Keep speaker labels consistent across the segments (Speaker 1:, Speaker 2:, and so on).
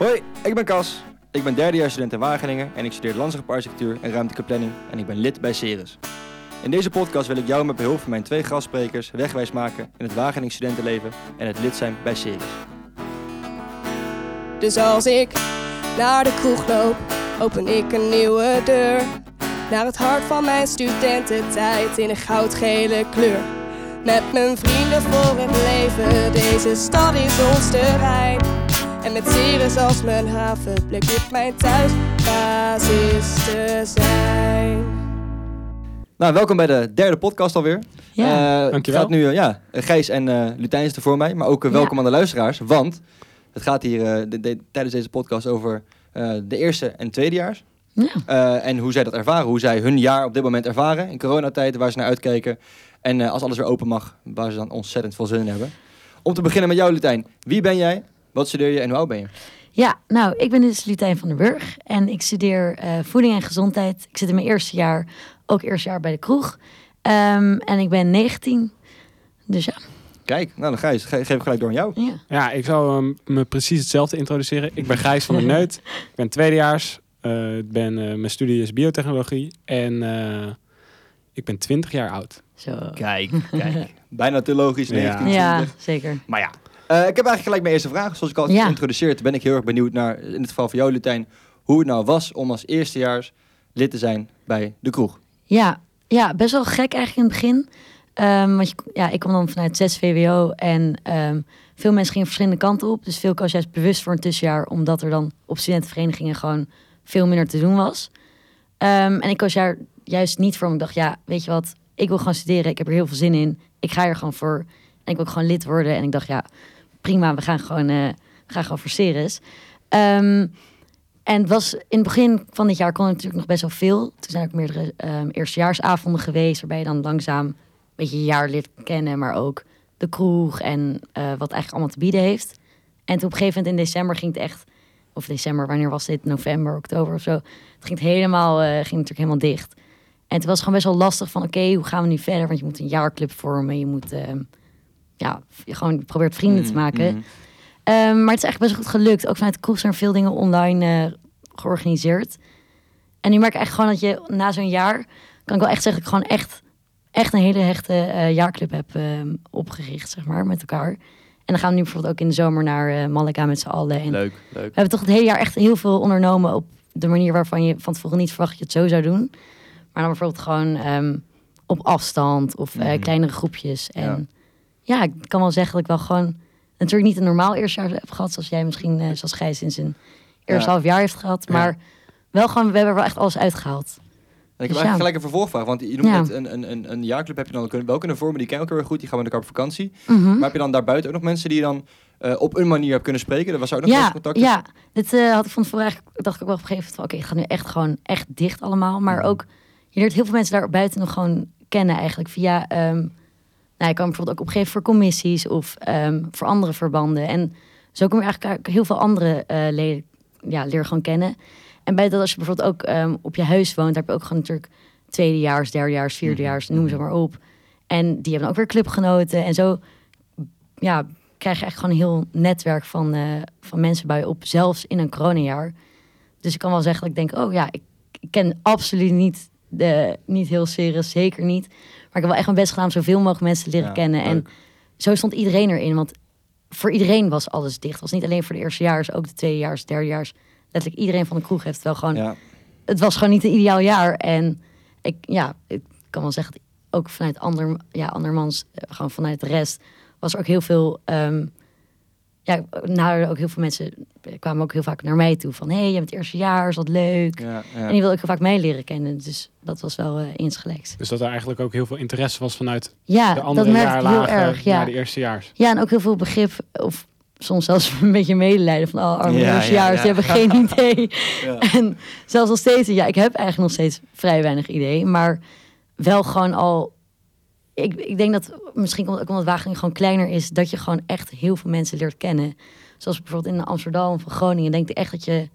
Speaker 1: Hoi, ik ben Cas. Ik ben derdejaars student in Wageningen en ik studeer landschap en ruimtelijke planning en ik ben lid bij Ceres. In deze podcast wil ik jou met behulp van mijn twee gastsprekers wegwijs maken in het Wageningen studentenleven en het lid zijn bij Ceres.
Speaker 2: Dus als ik naar de kroeg loop, open ik een nieuwe deur. Naar het hart van mijn studententijd in een goudgele kleur. Met mijn vrienden voor het leven, deze stad is ons terrein. Als mijn havenplek dit mijn thuisbasis te zijn.
Speaker 1: Nou, welkom bij de derde podcast alweer.
Speaker 3: Ja,
Speaker 1: Eh,
Speaker 3: dankjewel.
Speaker 1: Het gaat nu, eh, ja, Gijs en eh Lutijn is er voor mij, maar ook welkom
Speaker 3: Ja.
Speaker 1: aan de luisteraars. Want het gaat hier eh, de- de- tijdens deze podcast over eh, de eerste en tweedejaars.
Speaker 3: Ja.
Speaker 1: Eh, en hoe zij dat ervaren, hoe zij hun jaar op dit moment ervaren in coronatijd, waar ze naar uitkijken. En eh, als alles weer open mag, waar ze dan ontzettend veel zin in hebben. Om te beginnen met jou, Lutijn. Wie ben jij? Wat studeer je en hoe oud ben je?
Speaker 3: Ja, nou, ik ben dus Lutijn van den Burg en ik studeer eh, voeding en gezondheid. Ik zit in mijn eerste jaar, ook eerste jaar bij de kroeg. Ehm, en ik ben 19. Dus ja.
Speaker 1: Kijk, nou dan Gijs, ge- geef ik gelijk door aan jou.
Speaker 3: ja.
Speaker 4: Ja, ik zou ehm, me precies hetzelfde introduceren. Ik ben Gijs van der Neut. Ik ben tweedejaars. Eh, ik ben, eh, mijn studie is biotechnologie. En eh, ik ben 20 jaar oud.
Speaker 3: Zo.
Speaker 1: Kijk, kijk. Bijna te logisch,
Speaker 4: Ja.
Speaker 1: 19,
Speaker 3: Ja,
Speaker 1: 20.
Speaker 3: zeker.
Speaker 1: Maar ja, eh, ik heb eigenlijk gelijk mijn eerste vraag. Zoals ik al
Speaker 3: Ja.
Speaker 1: geïntroduceerd, ben ik heel erg benieuwd naar, in het geval van jou, Lutijn, hoe het nou was om als eerstejaars lid te zijn bij de kroeg.
Speaker 3: Ja, ja, best wel gek eigenlijk in het begin. Ehm, want je, ja, ik kwam dan vanuit 6 VWO en ehm, veel mensen gingen verschillende kanten op. Dus veel koos juist bewust voor een tussenjaar, omdat er dan op studentenverenigingen gewoon veel minder te doen was. Ehm, en ik koos daar juist niet voor, omdat ik dacht, ja, weet je wat, ik wil gewoon studeren, ik heb er heel veel zin in. Ik ga er gewoon voor en ik wil gewoon lid worden. En ik dacht, ja, prima, we gaan gewoon, eh, we gaan gewoon voor. Ehm, en het was in het begin van dit jaar kon er natuurlijk nog best wel veel. Toen zijn ook meerdere ehm, eerstejaarsavonden geweest, waarbij je dan langzaam een beetje je jaar leert kennen, maar ook de kroeg en eh, wat eigenlijk allemaal te bieden heeft. En toen op een gegeven moment in december ging het echt, of december, wanneer was dit? November, oktober of zo. Het ging het helemaal, eh, ging natuurlijk helemaal dicht. En het was gewoon best wel lastig van, oké, hoe gaan we nu verder? Want je moet een jaarclub vormen, je moet, ehm, ja, gewoon probeert vrienden te maken.
Speaker 1: Mhm.
Speaker 3: Ehm, maar het is echt best goed gelukt. Ook vanuit de kroeg zijn veel dingen online eh, georganiseerd. En nu merk ik echt gewoon dat je na zo'n jaar... kan ik wel echt zeggen dat ik gewoon echt, echt een hele hechte eh, jaarclub heb ehm, opgericht, zeg maar, met elkaar. En dan gaan we nu bijvoorbeeld ook in de zomer naar eh Malaga met z'n allen. En
Speaker 1: Leuk, leuk.
Speaker 3: we hebben toch het hele jaar echt heel veel ondernomen op de manier waarvan je van tevoren niet verwacht dat je het zo zou doen. Maar dan bijvoorbeeld gewoon ehm, op afstand of
Speaker 1: Mhm.
Speaker 3: kleinere groepjes. En
Speaker 1: Ja.
Speaker 3: Ja. ik kan wel zeggen dat ik wel gewoon natuurlijk niet een normaal eerste jaar heb gehad, zoals jij misschien, eh, zoals Gijs in zijn eerste
Speaker 1: Ja.
Speaker 3: half jaar heeft gehad. Maar wel gewoon, we hebben wel echt alles uitgehaald.
Speaker 1: En ik heb
Speaker 3: Dus
Speaker 1: eigenlijk gelijk een vervolgvraag, want je noemt net een, een, een, een jaarclub heb je dan kunnen, wel kunnen vormen, die ken ik heel erg goed, die gaan met elkaar op vakantie.
Speaker 3: Mhm.
Speaker 1: Maar heb je dan daarbuiten ook nog mensen die je dan eh, op een manier hebt kunnen spreken? Er was ook nog
Speaker 3: ja,
Speaker 1: ja, contact.
Speaker 3: ja, dit eh, had ik van tevoren eigenlijk, dacht ik ook wel op een gegeven moment van, oké, het gaat nu echt gewoon echt dicht allemaal. Maar
Speaker 1: Mhm.
Speaker 3: ook, je leert heel veel mensen daar buiten nog gewoon kennen eigenlijk via, ehm, nou, je kan bijvoorbeeld ook opgeven voor commissies of ehm, voor andere verbanden. En zo kom je eigenlijk heel veel andere eh leden, ja, leer gewoon kennen. En bij dat als je bijvoorbeeld ook ehm, op je huis woont, daar heb je ook gewoon natuurlijk tweedejaars, derdejaars, vierdejaars, noem ze maar op. En die hebben ook weer clubgenoten. En zo ja, krijg je echt gewoon een heel netwerk van, eh, van mensen bij je op, zelfs in een coronajaar. Dus ik kan wel zeggen dat ik denk, oh ja, ik, ik ken absoluut niet, de, niet heel serieus, zeker niet. Maar ik heb wel echt mijn best gedaan om zoveel mogelijk mensen te leren
Speaker 1: Ja,
Speaker 3: kennen. En zo stond iedereen erin, want voor iedereen was alles dicht. Het was niet alleen voor de eerstejaars, ook de tweedejaars, derdejaars. Letterlijk iedereen van de kroeg heeft wel gewoon
Speaker 1: Ja.
Speaker 3: het was gewoon niet een ideaal jaar. En ik, ja, ik kan wel zeggen, dat ook vanuit ander, ja, andermans, eh, gewoon vanuit de rest, was er ook heel veel. ehm ja, nou, ook heel veel mensen kwamen ook heel vaak naar mij toe van, hé, hey, je bent het eerste jaar, is dat leuk?
Speaker 1: Ja, ja.
Speaker 3: En die wilde ook heel vaak mij leren kennen. Dus dat was wel eh insgelijks.
Speaker 4: Dus dat er eigenlijk ook heel veel interesse was vanuit
Speaker 3: Ja,
Speaker 4: de
Speaker 3: dat
Speaker 4: andere
Speaker 3: merkte ik heel
Speaker 4: jaarlagen
Speaker 3: erg. Ja.
Speaker 4: naar de eerstejaars.
Speaker 3: ja, en ook heel veel begrip, of soms zelfs een beetje medelijden van, oh, arme
Speaker 1: Ja, ja,
Speaker 3: eerstejaars,
Speaker 1: ja.
Speaker 3: die hebben geen idee.
Speaker 1: Ja.
Speaker 3: En zelfs nog steeds, ja, ik heb eigenlijk nog steeds vrij weinig idee, maar wel gewoon al. Ik, ik denk dat misschien komt het ook omdat Wageningen gewoon kleiner is, dat je gewoon echt heel veel mensen leert kennen. Zoals bijvoorbeeld in Amsterdam of Groningen, denk ik echt dat je,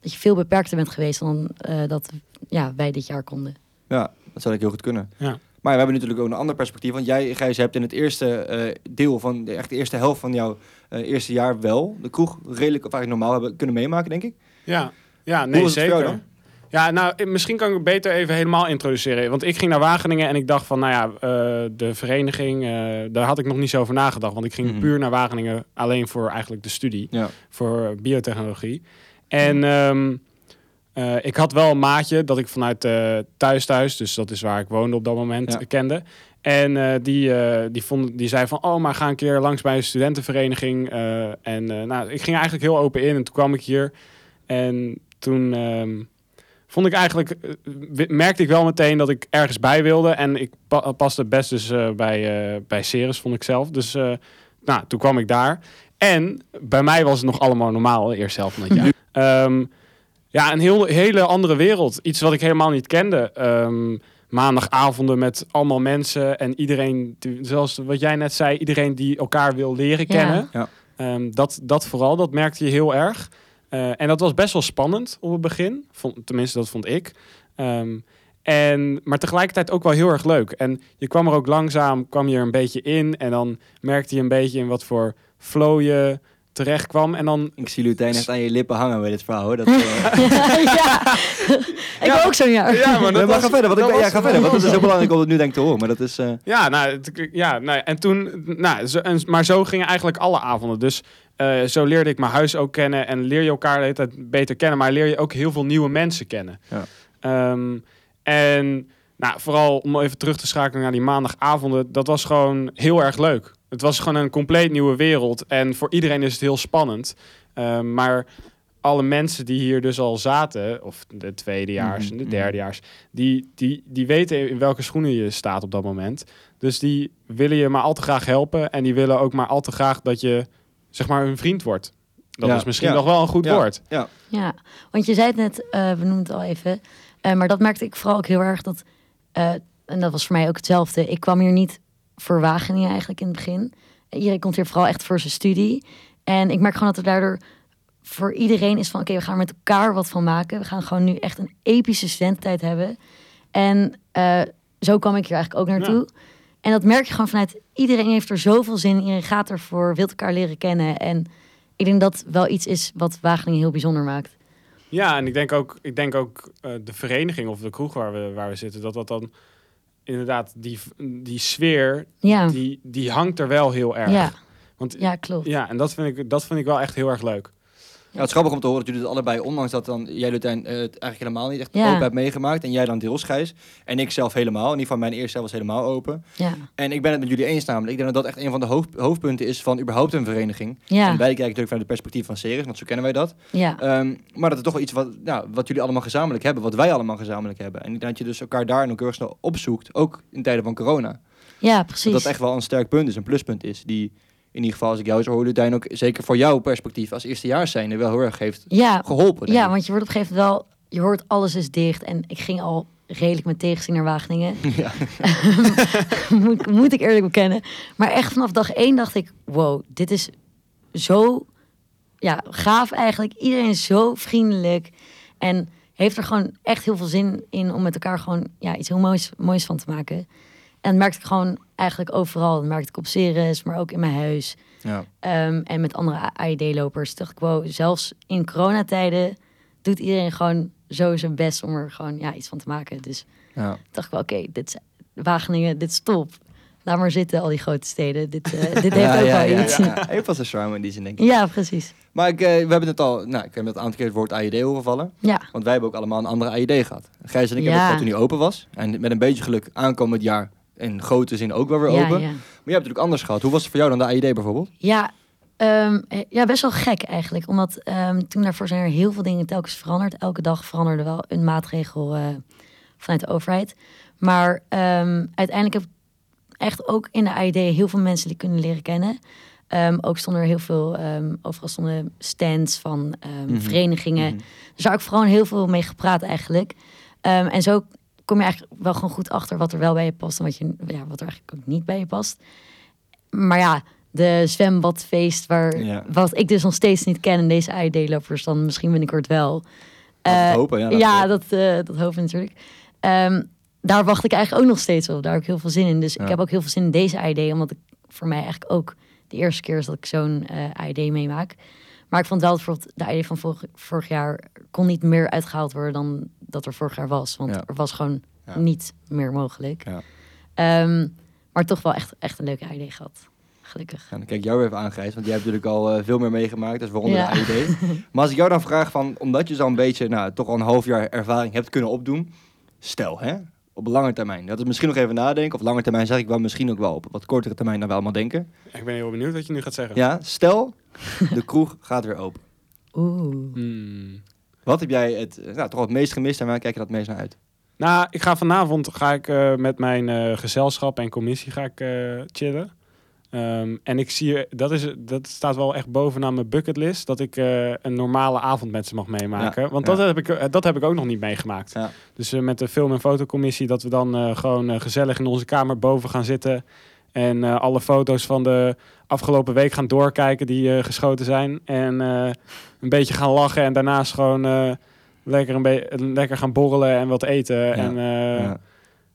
Speaker 3: dat je veel beperkter bent geweest dan eh, dat ja, wij dit jaar konden.
Speaker 1: Ja, dat zou ik heel goed kunnen.
Speaker 4: Ja.
Speaker 1: Maar we hebben natuurlijk ook een ander perspectief. Want jij, Gijs, hebt in het eerste eh, deel van, de, echt de eerste helft van jouw eh, eerste jaar wel de kroeg redelijk of eigenlijk normaal hebben kunnen meemaken, denk ik.
Speaker 4: Ja, ja
Speaker 1: Hoe
Speaker 4: nee,
Speaker 1: was het voor jou
Speaker 4: zeker. Ja, nou, eh, misschien kan ik het beter even helemaal introduceren. Want ik ging naar Wageningen en ik dacht van, nou ja, eh, de vereniging, eh, daar had ik nog niet zo over nagedacht. Want ik ging
Speaker 1: Mhm.
Speaker 4: puur naar Wageningen alleen voor eigenlijk de studie,
Speaker 1: Ja.
Speaker 4: voor biotechnologie. En ehm, eh, ik had wel een maatje dat ik vanuit thuis thuis, dus dat is waar ik woonde op dat moment,
Speaker 1: Ja.
Speaker 4: kende. En die, die, vond, die zei van, oh, maar ga een keer langs bij een studentenvereniging. En nou, ik ging eigenlijk heel open in en toen kwam ik hier. En toen ehm, vond ik eigenlijk, eh, merkte ik wel meteen dat ik ergens bij wilde. En ik pa- paste best dus eh, bij, eh bij Ceres, vond ik zelf. Dus eh, nou, toen kwam ik daar. En bij mij was het nog allemaal normaal, de eerste helft van het jaar. Ehm, ja, een heel, hele andere wereld. Iets wat ik helemaal niet kende. Ehm, maandagavonden met allemaal mensen en iedereen, zoals wat jij net zei, iedereen die elkaar wil leren kennen.
Speaker 1: Ja.
Speaker 4: Ehm, dat, dat vooral, dat merkte je heel erg. Eh, en dat was best wel spannend op het begin. Vond, tenminste, dat vond ik. Ehm, en, maar tegelijkertijd ook wel heel erg leuk. En je kwam er ook langzaam, kwam je er een beetje in. En dan merkte je een beetje in wat voor flow je terecht kwam. En dan
Speaker 1: Ik zie Lutijn echt aan je lippen hangen bij dit verhaal. Hoor. Dat, eh,
Speaker 3: ja, ik ook zo'n jaar.
Speaker 4: Ja, maar
Speaker 1: maar ga verder, want ik,
Speaker 4: dat
Speaker 1: ben- ja,
Speaker 4: was-
Speaker 1: ga verder, want het is heel belangrijk om het nu denk ik te horen. Maar dat is... eh,
Speaker 4: Ja, nou, het- ja nou, en toen, nou, zo, en, maar zo gingen eigenlijk alle avonden. Dus eh, zo leerde ik mijn huis ook kennen en leer je elkaar de hele tijd beter kennen, maar leer je ook heel veel nieuwe mensen kennen.
Speaker 1: Ja.
Speaker 4: Ehm, en nou, vooral om even terug te schakelen naar die maandagavonden, dat was gewoon heel erg leuk. Het was gewoon een compleet nieuwe wereld en voor iedereen is het heel spannend. Ehm, maar alle mensen die hier dus al zaten, of de tweedejaars en de
Speaker 1: Mhm,
Speaker 4: derdejaars, die, die, die weten in welke schoenen je staat op dat moment. Dus die willen je maar al te graag helpen. En die willen ook maar al te graag dat je, zeg maar, hun vriend wordt. Dat
Speaker 1: Ja,
Speaker 4: is misschien
Speaker 1: ja.
Speaker 4: nog wel een goed
Speaker 1: Ja.
Speaker 4: woord.
Speaker 1: ja.
Speaker 3: Ja, want je zei het net, eh, we noemden het al even. eh, maar dat merkte ik vooral ook heel erg. Dat, eh, en dat was voor mij ook hetzelfde. Ik kwam hier niet voor Wageningen eigenlijk in het begin. Iedereen komt hier vooral echt voor zijn studie. En ik merk gewoon dat er daardoor voor iedereen is van... oké, we gaan er met elkaar wat van maken. We gaan gewoon nu echt een epische studententijd hebben. En eh, zo kwam ik hier eigenlijk ook naartoe. En dat merk je gewoon vanuit... iedereen heeft er zoveel zin in. Iedereen gaat ervoor, wil elkaar leren kennen. En ik denk dat wel iets is wat Wageningen heel bijzonder maakt.
Speaker 4: Ja, en ik denk ook, ik denk ook eh, de vereniging of de kroeg waar we, waar we zitten, dat dat dan inderdaad die, die sfeer,
Speaker 3: Ja,
Speaker 4: die, die hangt er wel heel erg.
Speaker 3: ja,
Speaker 4: Want
Speaker 3: ja klopt.
Speaker 4: ja, en dat vind, ik, dat vind ik wel echt heel erg leuk.
Speaker 1: Ja, het is grappig om te horen dat jullie het allebei, ondanks dat dan jij Lutijn eh, het eigenlijk helemaal niet echt
Speaker 3: Ja.
Speaker 1: open hebt meegemaakt. En jij dan deels Gijs. En ik zelf helemaal. In ieder geval mijn eerste zelf was helemaal open.
Speaker 3: Ja,
Speaker 1: En ik ben het met jullie eens namelijk. Ik denk dat dat echt een van de hoofd, hoofdpunten is van überhaupt een vereniging. En
Speaker 3: ja,
Speaker 1: wij kijken natuurlijk vanuit het perspectief van Ceres, want zo kennen wij dat.
Speaker 3: ja.
Speaker 1: Ehm, maar dat is toch wel iets wat, nou, wat jullie allemaal gezamenlijk hebben, wat wij allemaal gezamenlijk hebben. En dat je dus elkaar daar en ook heel erg snel opzoekt, ook in tijden van corona.
Speaker 3: ja
Speaker 1: Dat
Speaker 3: precies.
Speaker 1: dat echt wel een sterk punt is, een pluspunt is, die in ieder geval, als ik jou zo hoor, Lutijn, ook zeker voor jouw perspectief als eerstejaars zijnde wel heel erg heeft
Speaker 3: Ja,
Speaker 1: geholpen.
Speaker 3: ja, want je wordt op een gegeven moment wel... Je hoort alles is dicht en ik ging al redelijk met tegenzin naar Wageningen.
Speaker 1: Ja.
Speaker 3: moet, moet ik eerlijk bekennen. Maar echt vanaf dag één dacht ik... Wow, dit is zo ja, gaaf eigenlijk. Iedereen is zo vriendelijk. En heeft er gewoon echt heel veel zin in om met elkaar gewoon ja, iets heel moois, moois van te maken. En merkte ik gewoon eigenlijk overal. Dat merkte ik op Ceres, maar ook in mijn huis.
Speaker 1: Ja.
Speaker 3: Ehm, en met andere AID-lopers. dacht ik, wow, zelfs in coronatijden doet iedereen gewoon zo zijn best om er gewoon ja, iets van te maken. Dus
Speaker 1: Ja.
Speaker 3: dacht ik wel, oké, dit is Wageningen, dit is top. Laat maar zitten, al die grote steden. Dit, eh, dit heeft
Speaker 1: ja,
Speaker 3: ook
Speaker 1: ja,
Speaker 3: wel
Speaker 1: ja,
Speaker 3: iets.
Speaker 1: ja,
Speaker 3: Ja,
Speaker 1: ja. Wel zijn charme in die zin, denk ik.
Speaker 3: precies.
Speaker 1: Maar ik, eh, we hebben het al, nou, ik heb het een aantal keer het woord AID horen vallen.
Speaker 3: Ja,
Speaker 1: Want wij hebben ook allemaal een andere AID gehad. Gijs en ik
Speaker 3: Ja.
Speaker 1: hebben het gehad toen hij open was. En met een beetje geluk aankomend jaar in grote zin ook wel weer
Speaker 3: ja,
Speaker 1: open.
Speaker 3: ja.
Speaker 1: Maar je hebt het natuurlijk anders gehad. Hoe was het voor jou dan de AID bijvoorbeeld?
Speaker 3: Ja, ehm, eh, ja, best wel gek eigenlijk. Omdat ehm, toen daarvoor zijn er heel veel dingen telkens veranderd. Elke dag veranderde wel een maatregel eh, vanuit de overheid. Maar ehm, uiteindelijk heb ik echt ook in de AID heel veel mensen die kunnen leren kennen. Ook stonden er heel veel, overal stonden stands van
Speaker 1: Mhm.
Speaker 3: verenigingen. Dus daar heb ik vooral heel veel mee gepraat eigenlijk. En zo kom je eigenlijk wel gewoon goed achter wat er wel bij je past en wat, je, ja, wat er eigenlijk ook niet bij je past. Maar ja, de zwembadfeest, waar,
Speaker 1: Ja.
Speaker 3: wat ik dus nog steeds niet ken en deze AID-lopers dan misschien binnenkort wel.
Speaker 1: We het
Speaker 3: Eh,
Speaker 1: hopen, ja. we
Speaker 3: ja, dat, eh, dat hopen natuurlijk. Ehm, daar wacht ik eigenlijk ook nog steeds op. Daar heb ik heel veel zin in. Dus
Speaker 1: Ja.
Speaker 3: ik heb ook heel veel zin in deze ID, omdat ik voor mij eigenlijk ook de eerste keer is dat ik zo'n eh ID meemaak. Maar ik vond wel dat bijvoorbeeld de ID van vorig, vorig jaar kon niet meer uitgehaald worden dan dat er vorig jaar was. Want
Speaker 1: Ja.
Speaker 3: er was gewoon
Speaker 1: Ja.
Speaker 3: niet meer mogelijk.
Speaker 1: Ja.
Speaker 3: Ehm, maar toch wel echt, echt een leuke ID gehad. Gelukkig.
Speaker 1: Ja, dan kijk jou weer even aan, Gijs, want jij hebt natuurlijk al eh, veel meer meegemaakt, dus waaronder
Speaker 3: Ja.
Speaker 1: de AID. maar als ik jou dan vraag van, omdat je zo'n beetje, nou, toch al een half jaar ervaring hebt kunnen opdoen, stel, hè, op lange termijn, dat is misschien nog even nadenken, of lange termijn zeg ik wel misschien ook wel op wat kortere termijn dan we allemaal denken.
Speaker 4: Ik ben heel benieuwd wat je nu gaat zeggen.
Speaker 1: Ja, stel, de kroeg gaat weer open.
Speaker 3: Oeh.
Speaker 4: Hmm.
Speaker 1: Wat heb jij het, eh, nou, toch het meest gemist en waar kijk je dat meest naar uit?
Speaker 4: Nou, ik ga vanavond ga ik, eh, met mijn eh, gezelschap en commissie ga ik, chillen. Ehm, en ik zie, dat, is, dat staat wel echt bovenaan mijn bucketlist, dat ik een normale avond met ze mag meemaken.
Speaker 1: Ja,
Speaker 4: Want
Speaker 1: ja.
Speaker 4: dat, heb ik, dat heb ik ook nog niet meegemaakt.
Speaker 1: Ja.
Speaker 4: Dus met de film- en fotocommissie, dat we dan gewoon gezellig in onze kamer boven gaan zitten. En eh, alle foto's van de afgelopen week gaan doorkijken die eh, geschoten zijn. En eh, een beetje gaan lachen en daarnaast gewoon lekker, een be- lekker gaan borrelen en wat eten. En
Speaker 1: Ja.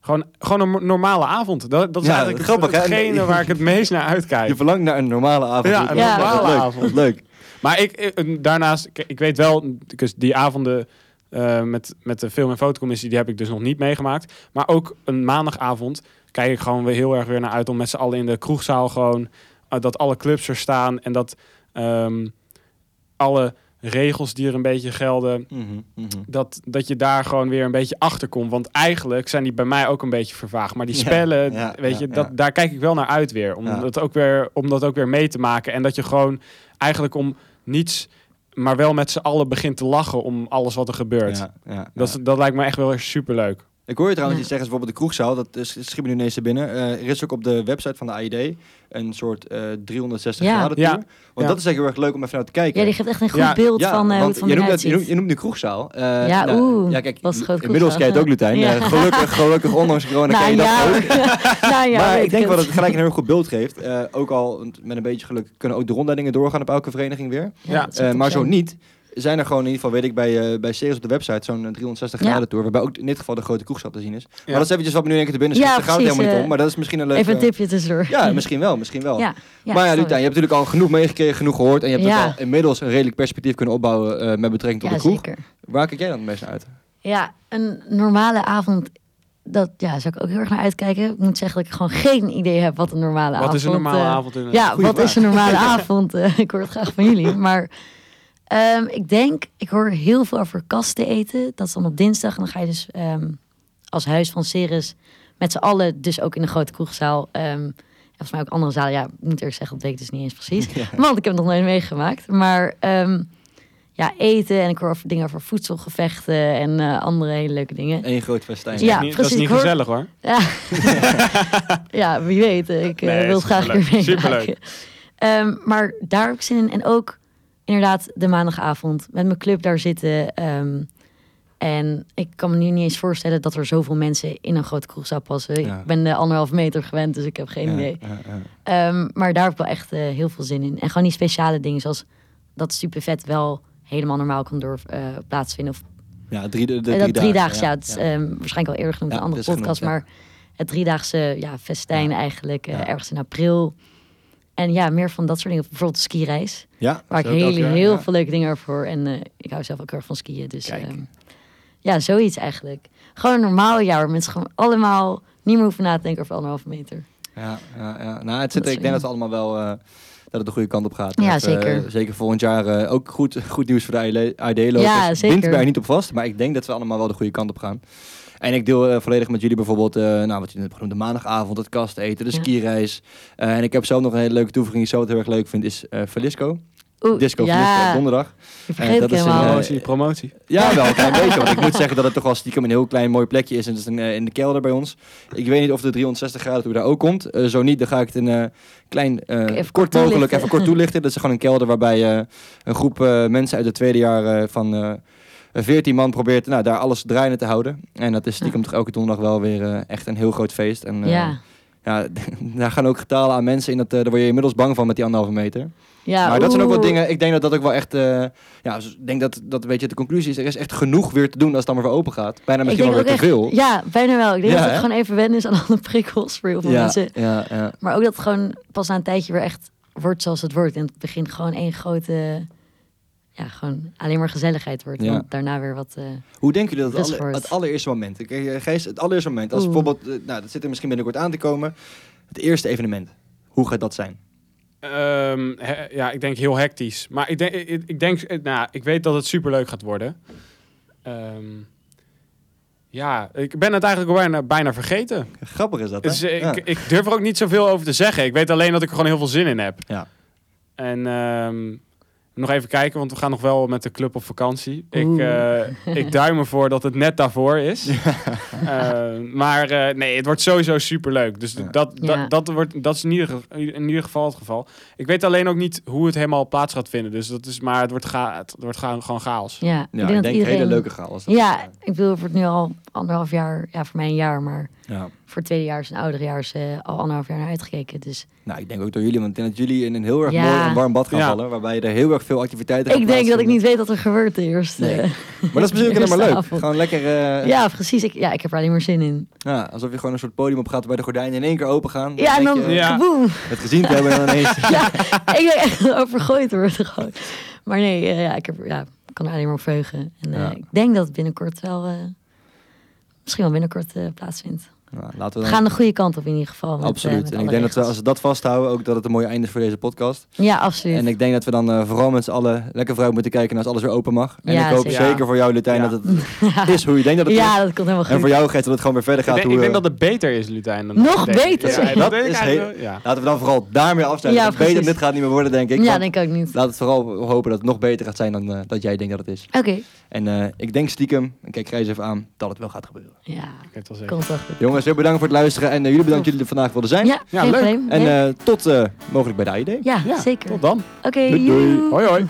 Speaker 4: gewoon, gewoon een normale avond. Dat, dat is
Speaker 1: Ja,
Speaker 4: eigenlijk
Speaker 1: grappig,
Speaker 4: hetgene waar ik het meest naar uitkijk.
Speaker 1: Je verlangt naar een normale avond.
Speaker 4: Ja, een
Speaker 3: Ja.
Speaker 4: normale
Speaker 1: leuk.
Speaker 4: avond.
Speaker 1: Leuk.
Speaker 4: Maar ik, ik- daarnaast, ik, ik weet wel, dus die avonden eh, met, met de film- en fotocommissie, die heb ik dus nog niet meegemaakt. Maar ook een maandagavond kijk ik gewoon weer heel erg weer naar uit om met z'n allen in de kroegzaal gewoon, eh, dat alle clubs er staan en dat ehm, alle regels die er een beetje gelden,
Speaker 1: Mhm, mhm.
Speaker 4: dat, dat je daar gewoon weer een beetje achter komt. Want eigenlijk zijn die bij mij ook een beetje vervaagd. Maar die spellen,
Speaker 1: ja,
Speaker 4: weet
Speaker 1: ja,
Speaker 4: je, dat, daar kijk ik wel naar uit weer. Om, dat ook weer. om dat ook weer mee te maken. En dat je gewoon eigenlijk om niets, maar wel met z'n allen begint te lachen om alles wat er gebeurt.
Speaker 1: Ja, ja,
Speaker 4: Dat, dat lijkt me echt wel erg superleuk.
Speaker 1: Ik hoor je trouwens
Speaker 3: Ja.
Speaker 1: iets zeggen, bijvoorbeeld de kroegzaal, dat is, schiet me nu ineens binnen. Eh, er is ook op de website van de AID een soort eh 360
Speaker 3: Ja.
Speaker 1: graden
Speaker 4: Ja.
Speaker 1: tour. Want
Speaker 4: Ja.
Speaker 1: dat is echt heel erg leuk om even naar te kijken.
Speaker 3: Ja, die geeft echt een goed
Speaker 4: Ja,
Speaker 3: beeld
Speaker 1: Ja,
Speaker 3: van eh, hoe het van
Speaker 1: je, noemt je, noemt,
Speaker 3: uitziet.
Speaker 1: je noemt de kroegzaal. Eh,
Speaker 3: Ja,
Speaker 1: nou,
Speaker 3: oeh,
Speaker 1: Ja, kijk,
Speaker 3: was het
Speaker 1: inmiddels het ook, Lutijn.
Speaker 3: Ja.
Speaker 1: Gelukkig, gelukkig, ondanks corona
Speaker 3: Nou
Speaker 1: ken je dat
Speaker 3: ja,
Speaker 1: ook.
Speaker 3: nou ja,
Speaker 1: maar ik denk wel dat
Speaker 3: het.
Speaker 1: gelijk een heel goed beeld geeft. Eh, ook al met een beetje geluk kunnen ook de rondleidingen doorgaan op elke vereniging weer. Eh, maar zo niet, zijn er gewoon in ieder geval, weet ik, bij, eh bij Ceres op de website zo'n eh, 360
Speaker 3: Ja.
Speaker 1: graden tour. Waarbij ook in dit geval de grote kroegzaal te zien is. Maar dat is eventjes wat me nu in één keer te binnen schiet.
Speaker 3: Ja,
Speaker 1: Daar gaat het helemaal niet om.
Speaker 3: eh,
Speaker 1: Maar dat is misschien een leuk...
Speaker 3: Even een
Speaker 1: eh,
Speaker 3: tipje tussendoor.
Speaker 1: Ja, misschien wel, misschien wel.
Speaker 3: Ja, ja,
Speaker 1: maar ja, Lutijn, je hebt natuurlijk al genoeg meegekregen, genoeg gehoord. En je hebt ook al inmiddels een redelijk perspectief kunnen opbouwen eh, met betrekking tot
Speaker 3: Ja,
Speaker 1: de kroeg.
Speaker 3: zeker.
Speaker 1: Waar kijk jij dan het meest naar uit?
Speaker 3: Ja, een normale avond, dat ja, zou ik ook heel erg naar uitkijken. Ik moet zeggen dat ik gewoon geen idee heb wat een normale avond
Speaker 4: Wat is een normale
Speaker 3: eh,
Speaker 4: avond? In
Speaker 3: Ja, wat
Speaker 1: vraag.
Speaker 3: is een normale avond? Eh, ik hoor het graag van jullie. Maar ehm, ik denk, ik hoor heel veel over kasten eten. Dat is dan op dinsdag. En dan ga je dus ehm, als huis van Ceres met z'n allen, dus ook in de grote kroegzaal. ehm, en volgens mij ook andere zalen. Ja, ik moet eerlijk zeggen, dat weet ik dus niet eens precies. Want ik heb het nog nooit meegemaakt. Maar ehm, ja, eten en ik hoor over dingen over voedselgevechten en eh, andere hele leuke dingen.
Speaker 1: Eén groot festijn.
Speaker 3: Ja,
Speaker 4: niet, dat is niet
Speaker 3: hoor-
Speaker 4: gezellig hoor.
Speaker 3: Ja, ja wie weet. Ik eh,
Speaker 4: Nee,
Speaker 3: wil het graag weer meemaken.
Speaker 4: Superleuk.
Speaker 3: Ehm, maar daar heb ik zin in. En ook inderdaad de maandagavond met mijn club daar zitten. ehm, en ik kan me nu niet eens voorstellen dat er zoveel mensen in een grote kroegzaal passen.
Speaker 1: Ja.
Speaker 3: Ik ben de anderhalf meter gewend, dus ik heb geen
Speaker 1: Ja,
Speaker 3: idee.
Speaker 1: ja.
Speaker 3: Ehm, maar daar heb ik wel echt eh, heel veel zin in. En gewoon die speciale dingen, zoals dat Supervet wel helemaal normaal kan door eh, plaatsvinden. Of
Speaker 1: Ja, drie, de, de
Speaker 3: eh,
Speaker 1: drie
Speaker 3: dat driedaagse, ja.
Speaker 1: ja.
Speaker 3: het is ehm, waarschijnlijk al eerder genoemd in een andere podcast.
Speaker 1: genoemd.
Speaker 3: Maar het driedaagse ja, festijn eigenlijk, ergens in april. En ja, meer van dat soort dingen. Bijvoorbeeld de skireis.
Speaker 1: Ja,
Speaker 3: Waar ik heel,
Speaker 1: jaar,
Speaker 3: heel
Speaker 1: ja.
Speaker 3: veel leuke dingen over hoor. En eh, ik hou zelf ook heel erg van skiën. Dus ehm, ja, zoiets eigenlijk. Gewoon een normaal jaar waar mensen gewoon allemaal niet meer hoeven na te denken over anderhalve meter.
Speaker 1: Ja, ja, ja. Nou, het zit,
Speaker 3: Dat
Speaker 1: ik denk dat het allemaal wel eh, dat het de goede kant op gaat.
Speaker 3: Ja,
Speaker 1: Dat, eh,
Speaker 3: zeker.
Speaker 1: zeker volgend jaar ook goed, goed nieuws voor de ID-lopers.
Speaker 3: Ja, zeker.
Speaker 1: Bind er niet op vast, maar ik denk dat we allemaal wel de goede kant op gaan. En ik deel eh, volledig met jullie bijvoorbeeld, eh, nou, wat je net genoemd, de maandagavond, het kast eten, de
Speaker 3: Ja.
Speaker 1: skireis. Eh, en ik heb zelf nog een hele leuke toevoeging die ik zelf heel erg leuk vind, is eh Velisco.
Speaker 3: Oeh,
Speaker 1: Disco
Speaker 3: ja,
Speaker 1: op donderdag.
Speaker 3: vergeet
Speaker 1: dat
Speaker 3: ik
Speaker 1: is een, eh,
Speaker 4: Promotie, promotie.
Speaker 1: Ja, wel een klein beetje. Want ik moet zeggen dat het toch wel stiekem een heel klein mooi plekje is. En het is een, in de kelder bij ons. Ik weet niet of de 360 graden tour daar ook komt. Eh, zo niet, dan ga ik het een eh, klein, eh,
Speaker 3: even
Speaker 1: kort
Speaker 3: kort
Speaker 1: mogelijk
Speaker 3: toelichten.
Speaker 1: even kort toelichten. Dat is gewoon een kelder waarbij eh, een groep eh, mensen uit het tweede jaar eh, van 14 man probeert nou, daar alles draaiende te houden. En dat is stiekem toch elke donderdag wel weer eh, echt een heel groot feest. En, eh,
Speaker 3: ja,
Speaker 1: ja, daar gaan ook getalen aan mensen in. Dat, eh, daar word je inmiddels bang van met die anderhalve meter.
Speaker 3: Ja,
Speaker 1: maar dat zijn ook wel dingen, ik denk dat dat ook wel echt, ja, dus ik denk dat dat een beetje de conclusie is. Er is echt genoeg weer te doen als het dan maar weer open gaat. Bijna misschien
Speaker 3: denk
Speaker 1: wel weer te veel.
Speaker 3: Ja, bijna wel. Ik denk
Speaker 1: Ja,
Speaker 3: dat het gewoon even wennen is aan alle prikkels voor heel veel
Speaker 1: ja,
Speaker 3: mensen.
Speaker 1: ja, ja.
Speaker 3: Maar ook dat het gewoon pas na een tijdje weer echt wordt zoals het wordt. En het begint gewoon één grote, ja, gewoon alleen maar gezelligheid wordt.
Speaker 1: Ja.
Speaker 3: En daarna weer wat... eh,
Speaker 1: Hoe denken jullie dat het,
Speaker 3: Rustig
Speaker 1: alle-
Speaker 3: wordt.
Speaker 1: het allereerste moment? Ik- eh, Gijs, het allereerste moment. Als
Speaker 3: Oeh.
Speaker 1: bijvoorbeeld, eh, nou, dat zit er misschien binnenkort aan te komen. Het eerste evenement. Hoe gaat dat zijn?
Speaker 4: Ehm, he- ja, ik denk heel hectisch. Maar ik denk, ik, ik denk, nou, ik weet dat het superleuk gaat worden. Ehm, ja, ik ben het eigenlijk bijna, bijna vergeten.
Speaker 1: Grappig is dat, hè?
Speaker 4: Dus,
Speaker 1: Ja.
Speaker 4: ik, ik durf er ook niet zoveel over te zeggen. Ik weet alleen dat ik er gewoon heel veel zin in heb.
Speaker 1: Ja.
Speaker 4: En ehm, nog even kijken, want we gaan nog wel met de club op vakantie. Ik, eh, ik duim ervoor dat het net daarvoor is. Eh, maar eh, nee, het wordt sowieso superleuk. Dus
Speaker 1: Ja.
Speaker 4: dat,
Speaker 3: Ja.
Speaker 4: dat, dat, wordt, dat is in ieder, geval, in ieder geval het geval. Ik weet alleen ook niet hoe het helemaal plaats gaat vinden. Dus dat is, maar het wordt, ga, het wordt gewoon, gewoon chaos.
Speaker 3: ja,
Speaker 1: Ja, ik denk, een
Speaker 3: iedereen...
Speaker 1: hele leuke chaos.
Speaker 3: Ja, ik bedoel, het wordt nu al anderhalf jaar, ja, voor mij een jaar, maar
Speaker 1: Ja.
Speaker 3: Voor tweedejaars en ouderejaars eh al anderhalf jaar naar uitgekeken. Dus
Speaker 1: Nou, ik denk ook door jullie, want ik denk dat jullie in een heel erg
Speaker 3: Ja.
Speaker 1: mooi en warm bad gaan
Speaker 4: Ja.
Speaker 1: vallen. Waarbij er heel erg veel activiteiten
Speaker 3: ik denk dat ik niet weet wat er gebeurt eerst.
Speaker 1: Nee.
Speaker 3: eh,
Speaker 1: Maar dat is misschien ook helemaal leuk.
Speaker 3: avond.
Speaker 1: Gewoon lekker, eh,
Speaker 3: Ja, precies. Ik, ja, ik heb er alleen maar zin in.
Speaker 1: ja, alsof je gewoon een soort podium op gaat waarbij de gordijnen in één keer open gaan.
Speaker 3: Ja, en dan
Speaker 1: je,
Speaker 4: Ja.
Speaker 1: het gezien te hebben en dan ineens...
Speaker 3: Ja, ik denk echt overgooid wordt gewoon. Maar nee, eh, ja, ik heb, ja, ik kan er alleen maar op verheugen. En eh,
Speaker 1: Ja.
Speaker 3: ik denk dat het binnenkort wel, eh, misschien wel binnenkort eh, plaatsvindt.
Speaker 1: Nou, laten
Speaker 3: We
Speaker 1: we
Speaker 3: gaan
Speaker 1: dan...
Speaker 3: de goede kant op in ieder geval. met, eh,
Speaker 1: Absoluut.
Speaker 3: met
Speaker 1: en ik denk dat we, als we dat vasthouden, ook dat het een mooi einde is voor deze podcast.
Speaker 3: Ja, absoluut.
Speaker 1: En ik denk dat we dan eh, vooral met z'n allen lekker vooruit moeten kijken als alles weer open mag. En
Speaker 3: Ja,
Speaker 1: ik hoop
Speaker 3: zeker.
Speaker 1: zeker, voor jou, Lutijn,
Speaker 4: Ja.
Speaker 1: dat het is hoe je denkt dat het
Speaker 3: ja,
Speaker 1: is.
Speaker 3: dat komt helemaal
Speaker 1: En
Speaker 3: goed.
Speaker 1: voor jou, Gert, dat het gewoon weer verder
Speaker 4: Ik
Speaker 1: gaat.
Speaker 4: denk,
Speaker 1: hoe,
Speaker 4: ik denk
Speaker 1: eh,
Speaker 4: dat het beter is, Lutijn. Dan
Speaker 3: Nog
Speaker 4: ik
Speaker 3: beter?
Speaker 4: Ja,
Speaker 1: Dat
Speaker 4: ik
Speaker 1: is
Speaker 4: ja.
Speaker 1: Laten we dan vooral daarmee afsluiten.
Speaker 3: Ja,
Speaker 1: beter dit gaat niet meer worden, denk ik.
Speaker 3: ja, denk ik ook niet.
Speaker 1: Laat het vooral hopen dat het nog beter gaat zijn dan eh, dat jij denkt dat het is.
Speaker 3: Oké.
Speaker 1: En eh, ik denk stiekem, en kijk Grijs even aan, dat het wel gaat gebeuren.
Speaker 3: Ja,
Speaker 4: Ik weet het wel zeker.
Speaker 3: komt wel goed.
Speaker 1: Jongens, heel bedankt voor het luisteren. En eh, jullie bedankt dat jullie er vandaag wilden zijn.
Speaker 3: Ja,
Speaker 4: Ja,
Speaker 3: geen
Speaker 4: leuk.
Speaker 3: probleem.
Speaker 1: En eh, tot eh, mogelijk bij de AID.
Speaker 3: ja,
Speaker 4: Ja,
Speaker 3: zeker.
Speaker 4: Tot dan.
Speaker 3: Oké.
Speaker 4: Hoi hoi.